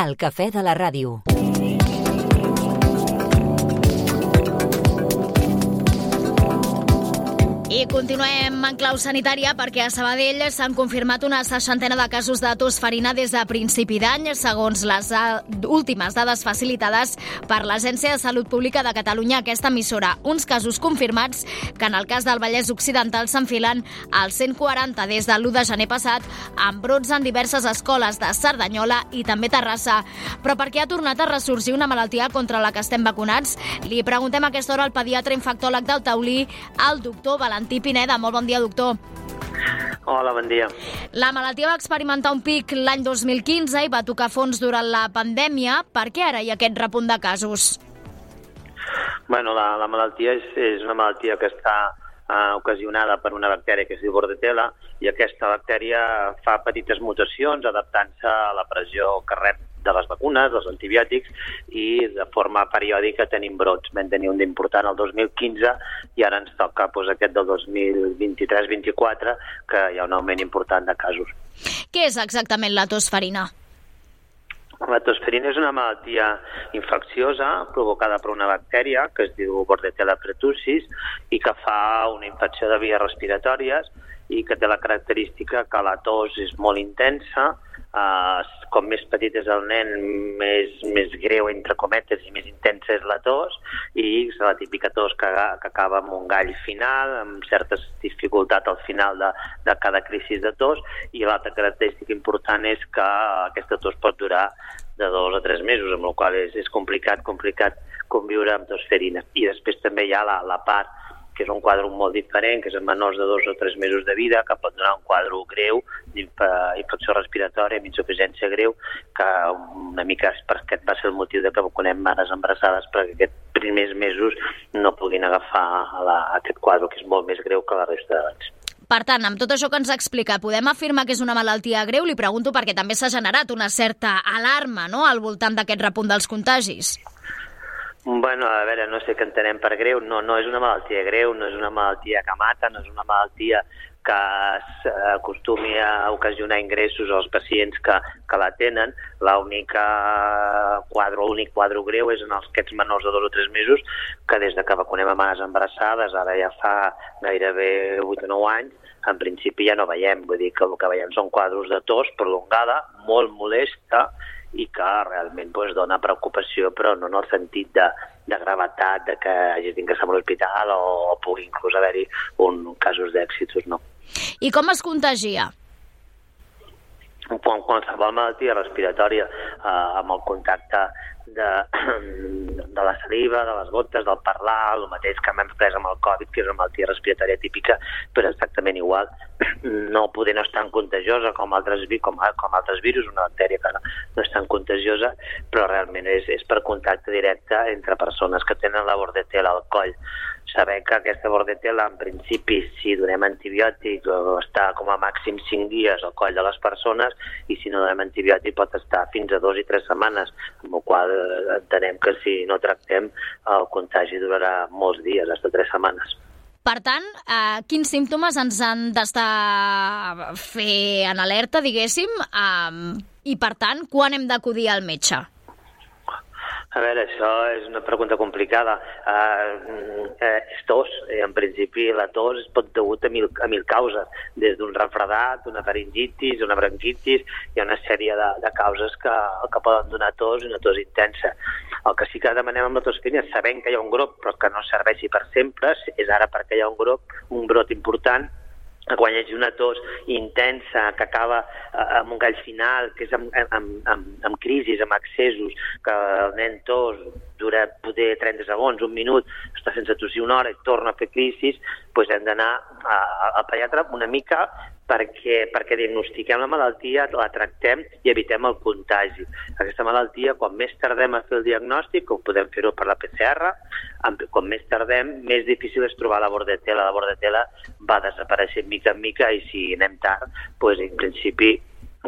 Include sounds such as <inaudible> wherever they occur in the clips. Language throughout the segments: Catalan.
El cafè de la ràdio. I continuem en clau sanitària perquè a Sabadell s'han confirmat una seixantena de casos de tosferina des de principi d'any, segons les últimes dades facilitades per l'Agència de Salut Pública de Catalunya, aquesta emissora. Uns casos confirmats que en el cas del Vallès Occidental s'enfilen als 140 des de l'1 de gener passat, amb brots en diverses escoles de Cerdanyola i també Terrassa. Però per què ha tornat a ressorgir una malaltia contra la que estem vacunats? Li preguntem a aquesta hora al pediatre infectòleg del Taulí, el doctor Valentí Valentí Pineda. Molt bon dia, doctor. Hola, bon dia. La malaltia va experimentar un pic l'any 2015 i va tocar fons durant la pandèmia. Per què ara hi ha aquest repunt de casos? Bueno, la, la malaltia és, és una malaltia que està eh, ocasionada per una bactèria que es diu Bordetella i aquesta bactèria fa petites mutacions adaptant-se a la pressió que rep de les vacunes, dels antibiòtics, i de forma periòdica tenim brots. Vam tenir un d'important el 2015 i ara ens toca doncs, aquest del 2023-24, que hi ha un augment important de casos. Què és exactament la tosferina? La tosferina és una malaltia infecciosa provocada per una bactèria que es diu Bordetella pertussis i que fa una infecció de vies respiratòries i que té la característica que la tos és molt intensa, Uh, com més petit és el nen, més, més greu, entre cometes, i més intensa és la tos, i és la típica tos que, que acaba amb un gall final, amb certa dificultat al final de, de cada crisi de tos, i l'altra característica important és que aquesta tos pot durar de dos a tres mesos, amb la qual és, és complicat, complicat conviure amb tosferina. I després també hi ha la, la part que és un quadre molt diferent, que és en menors de dos o tres mesos de vida, que pot donar un quadre greu d'infecció respiratòria, amb insuficiència greu, que una mica per aquest va ser el motiu de que vacunem mares embarassades perquè aquests primers mesos no puguin agafar la, aquest quadre, que és molt més greu que la resta d'abans. Per tant, amb tot això que ens explica, podem afirmar que és una malaltia greu? Li pregunto perquè també s'ha generat una certa alarma no?, al voltant d'aquest repunt dels contagis. Bueno, a veure, no sé què entenem per greu. No, no és una malaltia greu, no és una malaltia que mata, no és una malaltia que acostumi a ocasionar ingressos als pacients que, que la tenen. L'única quadre, l'únic quadre greu és en els aquests menors de dos o tres mesos que des de que vacunem a mares embarassades, ara ja fa gairebé 8 o 9 anys, en principi ja no veiem. Vull dir que el que veiem són quadros de tos prolongada, molt molesta, i que realment pues, dona preocupació, però no en el sentit de, de gravetat, de que hagi d'ingressar a l'hospital o, o pugui inclús haver-hi un, casos d'èxitos, no. I com es contagia? Quan, qualsevol malaltia respiratòria eh, amb el contacte de, <clears throat> de la saliva, de les gotes, del parlar, el mateix que hem pres amb el Covid, que és una malaltia respiratòria típica, però exactament igual, <clears throat> no poder no és tan contagiosa com altres, com, com altres virus, una bactèria que no, no és tan contagiosa, però realment és, és per contacte directe entre persones que tenen la bordetela al coll saber que aquesta bordetela, en principi, si donem antibiòtic, està com a màxim 5 dies al coll de les persones i si no donem antibiòtic pot estar fins a 2 i 3 setmanes, amb la qual entenem que si no tractem el contagi durarà molts dies, fins a 3 setmanes. Per tant, eh, quins símptomes ens han d'estar fer en alerta, diguéssim, eh, i per tant, quan hem d'acudir al metge? A veure, això és una pregunta complicada. Uh, eh, és tos. Eh, en principi, la tos es pot degut a mil, a mil causes, des d'un refredat, una faringitis, una bronquitis, hi ha una sèrie de, de causes que, que poden donar tos una tos intensa. El que sí que demanem amb la tosferina, sabent que hi ha un grup, però que no serveixi per sempre, és ara perquè hi ha un grup, un brot important, quan hi hagi una tos intensa que acaba eh, amb un gall final, que és amb, amb, amb, amb crisis, amb accessos, que el nen tos dura poder 30 segons, un minut, està sense tossir una hora i torna a fer crisis, doncs hem d'anar al pediatre una mica perquè, perquè diagnostiquem la malaltia, la tractem i evitem el contagi. Aquesta malaltia, quan més tardem a fer el diagnòstic, ho podem fer-ho per la PCR, com més tardem, més difícil és trobar la bordetela. La bordetela va desapareixent mica en mica i si anem tard, doncs, en principi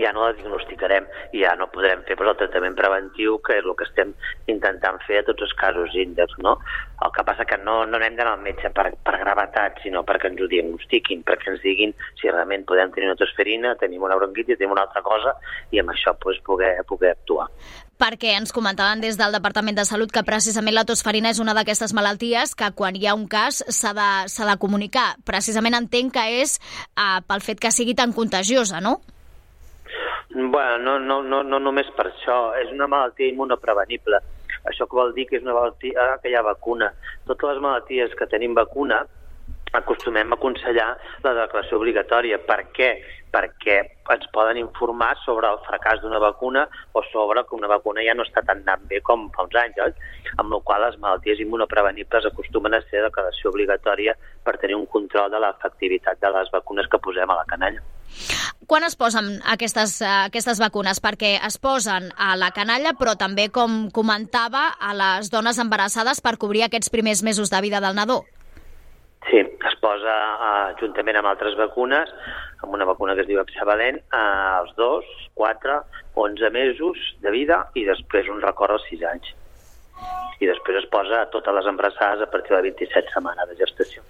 ja no la diagnosticarem i ja no podrem fer però el tractament preventiu, que és el que estem intentant fer a tots els casos índex. No? El que passa que no, no anem d'anar al metge per, per gravetat, sinó perquè ens ho diagnostiquin, perquè ens diguin si realment podem tenir una tosferina, tenim una bronquitis, tenim una altra cosa, i amb això pues, poder, poder actuar perquè ens comentaven des del Departament de Salut que precisament la tosferina és una d'aquestes malalties que quan hi ha un cas s'ha de, de comunicar. Precisament entenc que és uh, pel fet que sigui tan contagiosa, no? Bueno, no, no, no, no només per això, és una malaltia immunoprevenible. Això que vol dir que és una malaltia que hi ha vacuna. Totes les malalties que tenim vacuna acostumem a aconsellar la declaració obligatòria. Per què? Perquè ens poden informar sobre el fracàs d'una vacuna o sobre que una vacuna ja no està tan anant bé com fa uns anys, oi? amb la qual les malalties immunoprevenibles acostumen a ser declaració obligatòria per tenir un control de l'efectivitat de les vacunes que posem a la canalla. Quan es posen aquestes, aquestes vacunes? Perquè es posen a la canalla, però també, com comentava, a les dones embarassades per cobrir aquests primers mesos de vida del nadó. Sí, es posa uh, juntament amb altres vacunes, amb una vacuna que es diu hexavalent, uh, als 2, 4, 11 mesos de vida i després un record als 6 anys. I després es posa a totes les embarassades a partir de 27 setmanes de gestació.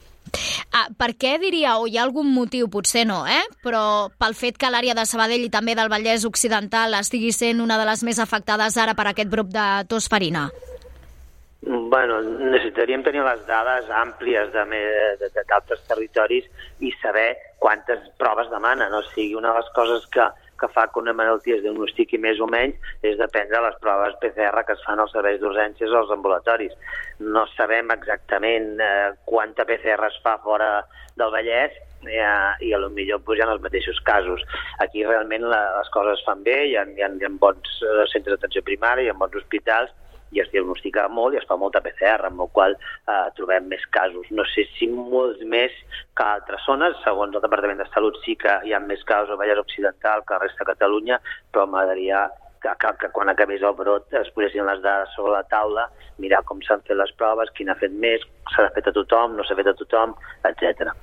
Ah, per què diríeu, hi ha algun motiu, potser no, eh? però pel fet que l'àrea de Sabadell i també del Vallès Occidental estigui sent una de les més afectades ara per aquest grup de tosferina? Bueno, necessitaríem tenir les dades àmplies d'altres territoris i saber quantes proves demanen. O sigui, una de les coses que, que fa que una malaltia es diagnostiqui més o menys és dependre de les proves PCR que es fan als serveis d'urgències o als ambulatoris. No sabem exactament eh, quanta PCR es fa fora del Vallès eh, i a lo millor hi ha els mateixos casos. Aquí realment la, les coses es fan bé, hi ha, hi ha, hi ha bons eh, centres d'atenció primària, hi ha bons hospitals, i es diagnostica molt i es fa molta PCR, amb la qual eh, trobem més casos. No sé si molts més que altres zones, segons el Departament de Salut sí que hi ha més casos a Vallès Occidental que a la resta de Catalunya, però m'agradaria que, que, que quan acabés el brot es posessin les dades sobre la taula, mirar com s'han fet les proves, quin ha fet més, s'ha fet a tothom, no s'ha fet a tothom, etc.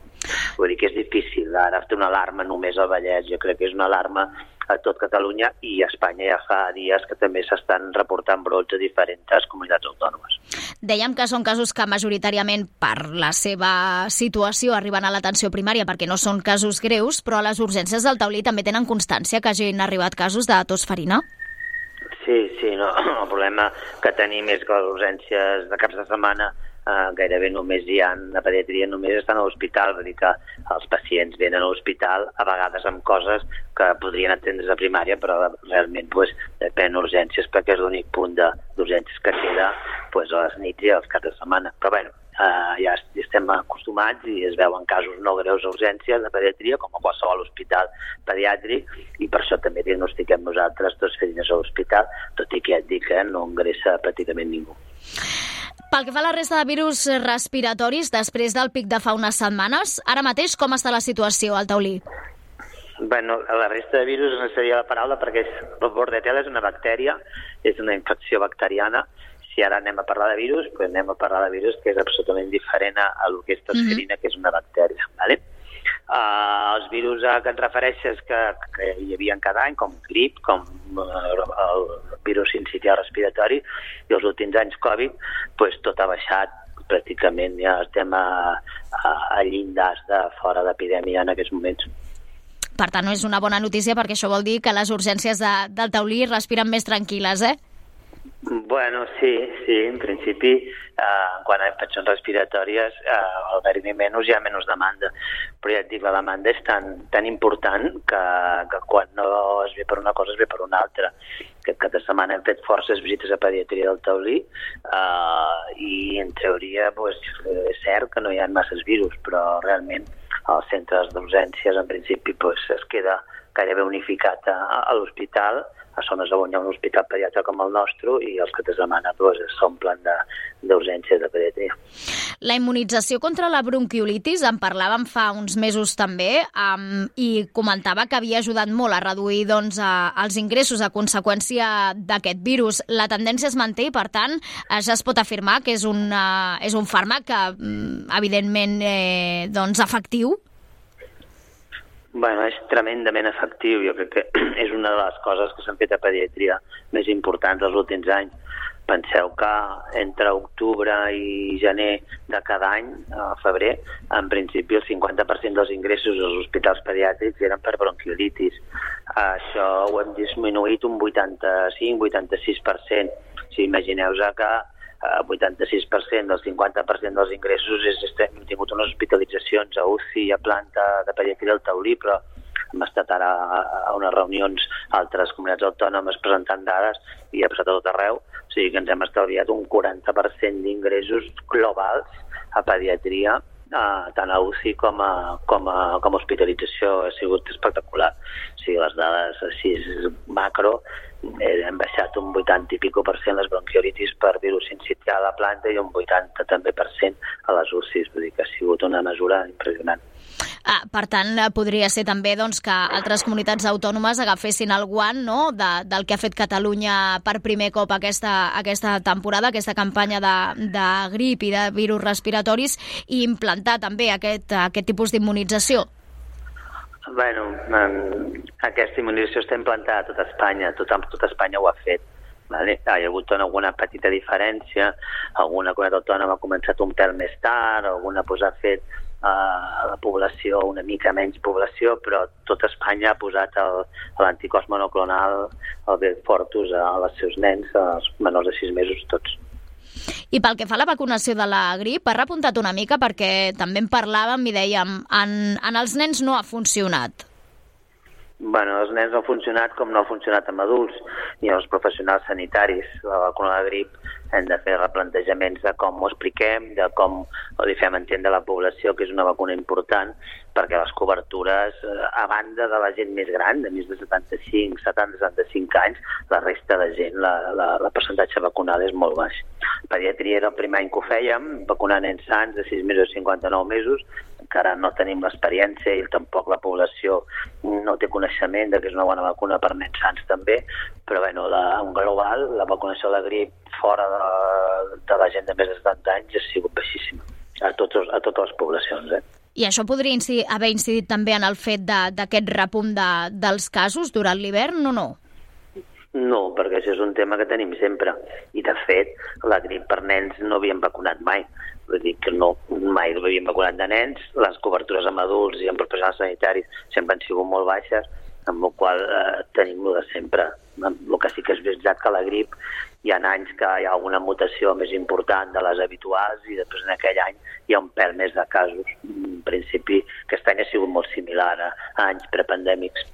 Vull dir que és difícil ara fer una alarma només al Vallès, jo crec que és una alarma a tot Catalunya i a Espanya ja fa dies que també s'estan reportant brots a diferents comunitats autònomes. Dèiem que són casos que majoritàriament per la seva situació arriben a l'atenció primària perquè no són casos greus, però a les urgències del taulí també tenen constància que hagin arribat casos de tosferina? Sí, sí, no. el problema que tenim és que les urgències de caps de setmana eh, gairebé només hi ha, la pediatria només estan a l'hospital, vull dir que els pacients venen a l'hospital a vegades amb coses que podrien atendre's a primària, però realment pues, depèn urgències perquè és l'únic punt d'urgències que queda pues, a les nits i als caps de setmana. Però bueno, eh, ja estem acostumats i es veuen casos no greus a urgències de pediatria, com a qualsevol hospital pediàtric, i per això també diagnostiquem nosaltres dos ferines a l'hospital, tot i que ja et dic que no ingressa pràcticament ningú. Pel que fa a la resta de virus respiratoris, després del pic de fa unes setmanes, ara mateix com està la situació al taulí? Bueno, la resta de virus no seria la paraula perquè és, el bordetella és una bactèria, és una infecció bacteriana. Si ara anem a parlar de virus, pues anem a parlar de virus que és absolutament diferent a, a lo que és tosferina, mm -hmm. que és una bactèria. ¿vale? Uh, els virus a què et refereixes que, que hi havia cada any, com grip, com uh, el virus incitial respiratori, i els últims anys Covid, pues, tot ha baixat pràcticament ja estem a, a, a llindars de fora d'epidèmia en aquests moments. Per tant, no és una bona notícia perquè això vol dir que les urgències de, del taulí respiren més tranquil·les, eh? Bueno, sí, sí, en principi, eh, quan ha infeccions respiratòries, eh, al haver-hi menys hi ha menys demanda. Però ja et dic, la demanda és tan, tan important que, que quan no es ve per una cosa es ve per una altra. Aquest cap de setmana hem fet forces visites a pediatria del taulí eh, i en teoria pues, és cert que no hi ha masses virus, però realment els centres d'urgències en principi pues, es queda gairebé unificat a, a l'hospital a zones on hi ha un hospital pediatre com el nostre i els que de setmana doncs, s'omplen d'urgències de, de pediatria. La immunització contra la bronquiolitis en parlàvem fa uns mesos també um, i comentava que havia ajudat molt a reduir doncs, a, els ingressos a conseqüència d'aquest virus. La tendència es manté i, per tant, ja es pot afirmar que és, una, és un fàrmac que, mm, evidentment, eh, doncs, efectiu Bueno, és tremendament efectiu. Jo crec que <clears throat> és una de les coses que s'han fet a pediatria més importants els últims anys. Penseu que entre octubre i gener de cada any, a febrer, en principi el 50% dels ingressos als hospitals pediàtrics eren per bronquiolitis. Això ho hem disminuït un 85-86%. Si imagineu-vos que eh, 86% del 50% dels ingressos és, hem tingut unes hospitalitzacions a UCI, a planta de pediatria al Taulí, però hem estat ara a unes reunions a altres comunitats autònomes presentant dades i ha passat a tot arreu, o sigui que ens hem estalviat un 40% d'ingressos globals a pediatria eh, tant a UCI com a, com a, com a hospitalització ha sigut espectacular. O sigui, les dades així macro eh, hem baixat un 80 i pico per cent les bronquiolitis per virus incitial a la planta i un 80 també per cent a les UCIs, vull dir que ha sigut una mesura impressionant. Ah, per tant, eh, podria ser també doncs, que altres comunitats autònomes agafessin el guant no? de, del que ha fet Catalunya per primer cop aquesta, aquesta temporada, aquesta campanya de, de grip i de virus respiratoris i implantar també aquest, aquest tipus d'immunització. Bueno, aquesta immunització està implantada a tot Espanya, tot, tot Espanya ho ha fet. Vale? Hi ha hagut alguna petita diferència, alguna comunitat autònoma ha començat un pèl més tard, alguna pues, ha fet a la població, una mica menys població, però tot Espanya ha posat l'anticòs monoclonal, el Fortus, als seus nens, als menors de 6 mesos, tots. I pel que fa a la vacunació de la grip, ha repuntat una mica perquè també en parlàvem i dèiem en, en els nens no ha funcionat. Bueno, els nens no ha funcionat com no ha funcionat amb adults i els professionals sanitaris. La vacuna de grip hem de fer replantejaments de com ho expliquem, de com li fem entendre a la població que és una vacuna important, perquè les cobertures, eh, a banda de la gent més gran, de més de 75, 70, 75 anys, la resta de gent, la, la, la percentatge vacunal és molt baix. Pediatria era el primer any que ho fèiem, vacunant nens sants de 6 mesos a 59 mesos, encara no tenim l'experiència i tampoc la població no té coneixement de que és una bona vacuna per nens sants també, però bueno, la, en global la vacunació de la grip fora de, de la gent de més de 70 anys ha sigut baixíssima a, tots, a totes les poblacions. Eh? I això podria incidir, haver incidit també en el fet d'aquest repunt de, dels casos durant l'hivern o no? No, perquè això és un tema que tenim sempre. I, de fet, la grip per nens no havíem vacunat mai. Vull dir que no, mai no havíem vacunat de nens. Les cobertures amb adults i amb professionals sanitaris sempre han sigut molt baixes, amb la qual eh, tenim de sempre. El que sí que és veritat que la grip hi ha anys que hi ha alguna mutació més important de les habituals i després en aquell any hi ha un pèl més de casos. En principi, aquest any ha sigut molt similar a anys prepandèmics.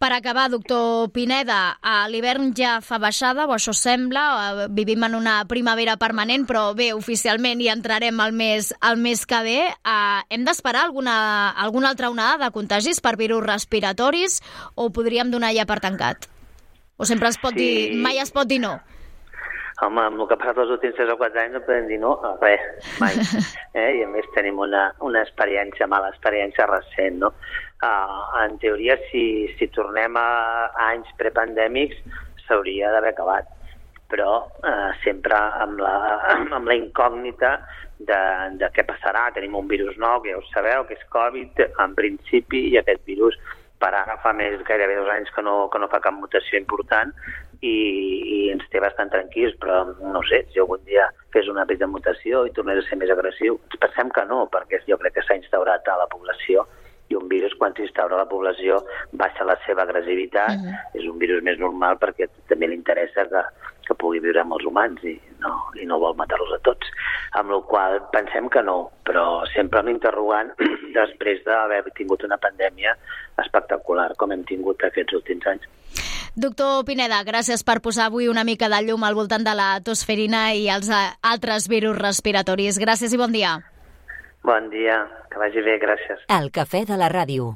Per acabar, doctor Pineda, a l'hivern ja fa baixada, o això sembla, eh, vivim en una primavera permanent, però bé, oficialment hi entrarem al mes, al mes que ve. Uh, hem d'esperar alguna, alguna altra onada de contagis per virus respiratoris o podríem donar ja per tancat? O sempre es pot sí. dir, mai es pot dir no? Home, amb el que ha passat els últims 3 o 4 anys no podem dir no a res, mai. <laughs> eh? I a més tenim una, una experiència, mala experiència recent, no? Uh, en teoria, si, si tornem a, anys prepandèmics, s'hauria d'haver acabat però uh, sempre amb la, <clears throat> amb la incògnita de, de què passarà. Tenim un virus nou, que ja ho sabeu, que és Covid, en principi, i aquest virus per ara fa més gairebé dos anys que no, que no fa cap mutació important i, i ens té bastant tranquils, però no sé, si algun dia fes una petita mutació i tornés a ser més agressiu, ens pensem que no, perquè jo crec que s'ha instaurat a la població i un virus quan s'instaura a la població baixa la seva agressivitat, uh -huh. és un virus més normal perquè també li interessa que, que pugui viure amb els humans i no, i no vol matar-los a tots. Amb la qual pensem que no, però sempre m'interrogant <clears throat> després d'haver tingut una pandèmia espectacular com hem tingut aquests últims anys. Doctor Pineda, gràcies per posar avui una mica de llum al voltant de la tosferina i els altres virus respiratoris. Gràcies i bon dia. Bon dia, que vagi bé, gràcies. El cafè de la ràdio.